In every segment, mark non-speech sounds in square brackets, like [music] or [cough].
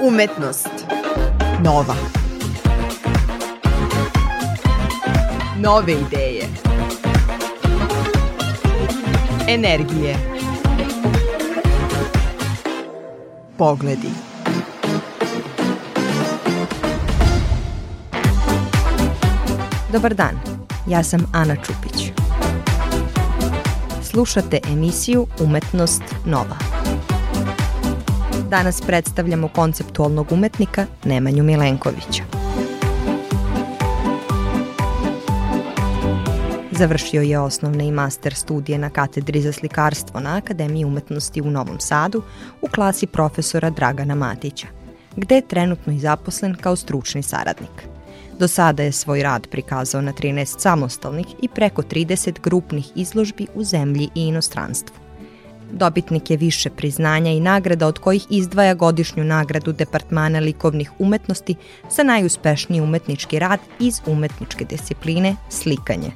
Umetnost. Nova. Nove ideje. Energije. Pogledi. Dobar dan, ja sam Ana Čupić. Slušate emisiju Umetnost Nova. Danas predstavljamo konceptualnog umetnika Nemanju Milenkovića. Završio je osnovne i master studije na katedri za slikarstvo na Akademiji umetnosti u Novom Sadu u klasi profesora Dragana Matića, gde je trenutno i zaposlen kao stručni saradnik – Do sada je svoj rad prikazao na 13 samostalnih i preko 30 grupnih izložbi u zemlji i inostranstvu. Dobitnik je više priznanja i nagrada od kojih izdvaja godišnju nagradu Departmana likovnih umetnosti za najuspešniji umetnički rad iz umetničke discipline slikanje.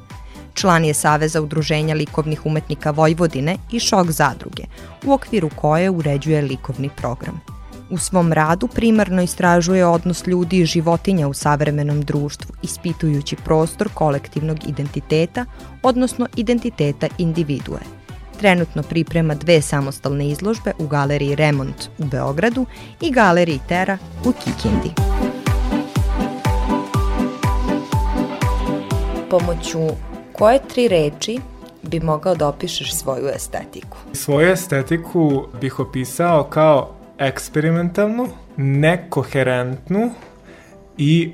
Član je Saveza udruženja likovnih umetnika Vojvodine i Šok zadruge, u okviru koje uređuje likovni program – U svom radu primarno istražuje odnos ljudi i životinja u savremenom društvu, ispitujući prostor kolektivnog identiteta, odnosno identiteta individue. Trenutno priprema dve samostalne izložbe u galeriji Remont u Beogradu i galeriji Tera u Kikindi. Pomoću koje tri reči bi mogao da opišeš svoju estetiku? Svoju estetiku bih opisao kao eksperimentalnu, nekoherentnu i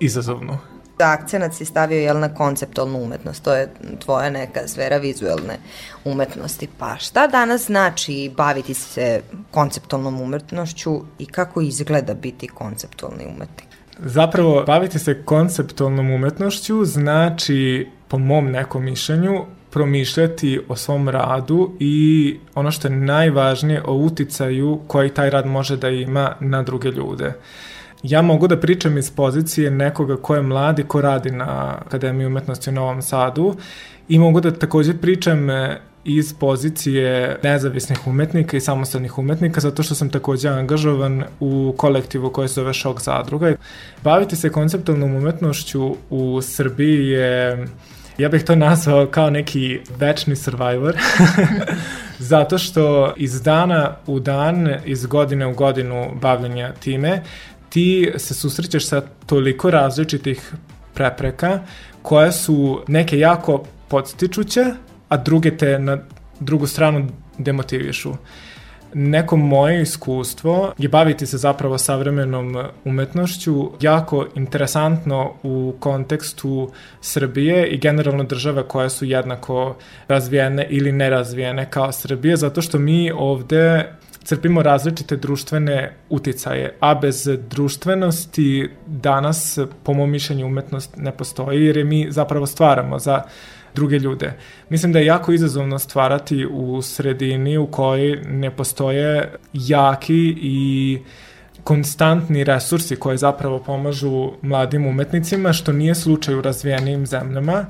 izazovnu. Akcenat si stavio jel, na konceptualnu umetnost, to je tvoja neka sfera vizuelne umetnosti. Pa šta danas znači baviti se konceptualnom umetnošću i kako izgleda biti konceptualni umetnik? Zapravo, baviti se konceptualnom umetnošću znači, po mom nekom mišljenju, promišljati o svom radu i ono što je najvažnije o uticaju koji taj rad može da ima na druge ljude. Ja mogu da pričam iz pozicije nekoga ko je mladi, ko radi na Akademiji umetnosti u Novom Sadu i mogu da takođe pričam e, iz pozicije nezavisnih umetnika i samostalnih umetnika, zato što sam takođe angažovan u kolektivu koje se zove Šok zadruga. Baviti se konceptualnom umetnošću u Srbiji je Ja bih to nazvao kao neki večni survivor, [laughs] zato što iz dana u dan, iz godine u godinu bavljenja time, ti se susrećeš sa toliko različitih prepreka koje su neke jako podstičuće, a druge te na drugu stranu demotivišu. Neko moje iskustvo je baviti se zapravo savremenom umetnošću jako interesantno u kontekstu Srbije i generalno države koje su jednako razvijene ili nerazvijene kao Srbije, zato što mi ovde crpimo različite društvene uticaje, a bez društvenosti danas, po mom mišljenju, umetnost ne postoji, jer je mi zapravo stvaramo za druge ljude. Mislim da je jako izazovno stvarati u sredini u kojoj ne postoje jaki i konstantni resursi koji zapravo pomažu mladim umetnicima, što nije slučaj u razvijenim zemljama.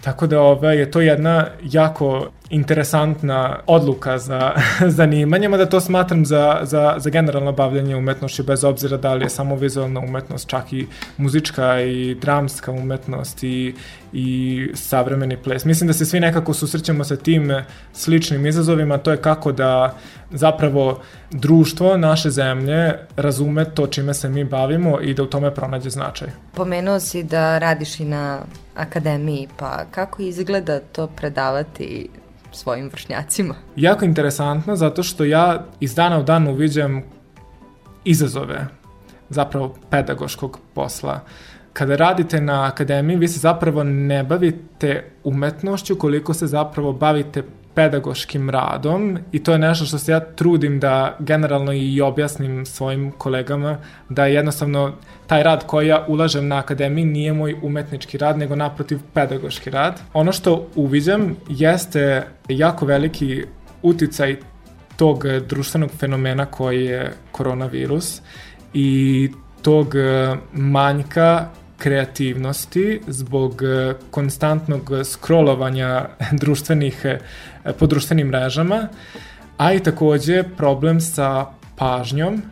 Tako da ove, je to jedna jako interesantna odluka za [laughs] zanimanjima, da to smatram za, za, za generalno bavljanje umetnošću, bez obzira da li je samo vizualna umetnost, čak i muzička i dramska umetnost i, i savremeni ples. Mislim da se svi nekako susrećemo sa tim sličnim izazovima, to je kako da zapravo društvo naše zemlje razume to čime se mi bavimo i da u tome pronađe značaj. Pomenuo si da radiš i na akademiji, pa kako izgleda to predavati svojim vršnjacima? Jako interesantno zato što ja iz dana u dan uviđam izazove zapravo pedagoškog posla. Kada radite na akademiji, vi se zapravo ne bavite umetnošću koliko se zapravo bavite pedagoškim radom i to je nešto što se ja trudim da generalno i objasnim svojim kolegama da jednostavno taj rad koji ja ulažem na akademiji nije moj umetnički rad, nego naprotiv pedagoški rad. Ono što uviđam jeste jako veliki uticaj tog društvenog fenomena koji je koronavirus i tog manjka kreativnosti zbog konstantnog scrollovanja [laughs] društvenih po društvenim mrežama, a i takođe problem sa pažnjom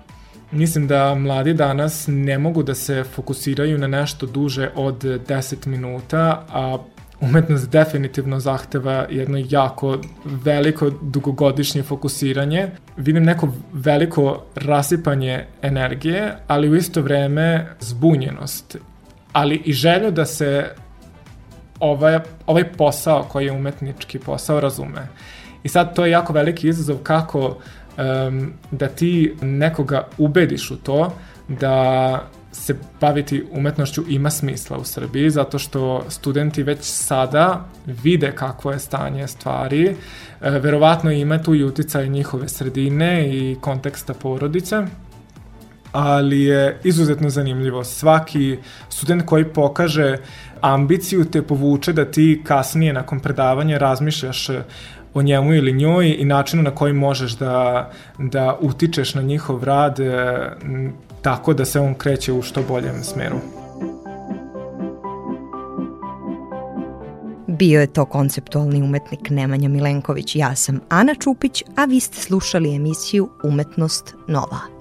Mislim da mladi danas ne mogu da se fokusiraju na nešto duže od 10 minuta, a umetnost definitivno zahteva jedno jako veliko dugogodišnje fokusiranje. Vidim neko veliko rasipanje energije, ali u isto vreme zbunjenost, ali i želju da se ovaj, ovaj posao koji je umetnički posao razume. I sad to je jako veliki izazov kako um, da ti nekoga ubediš u to da se baviti umetnošću ima smisla u Srbiji, zato što studenti već sada vide kakvo je stanje stvari, e, verovatno ima tu i uticaj njihove sredine i konteksta porodice, ali je izuzetno zanimljivo. Svaki student koji pokaže ambiciju te povuče da ti kasnije nakon predavanja razmišljaš o njemu ili njoj i načinu na koji možeš da, da utičeš na njihov rad e, tako da se on kreće u što boljem smeru. Bio je to konceptualni umetnik Nemanja Milenković. Ja sam Ana Čupić, a vi ste slušali emisiju Umetnost Nova.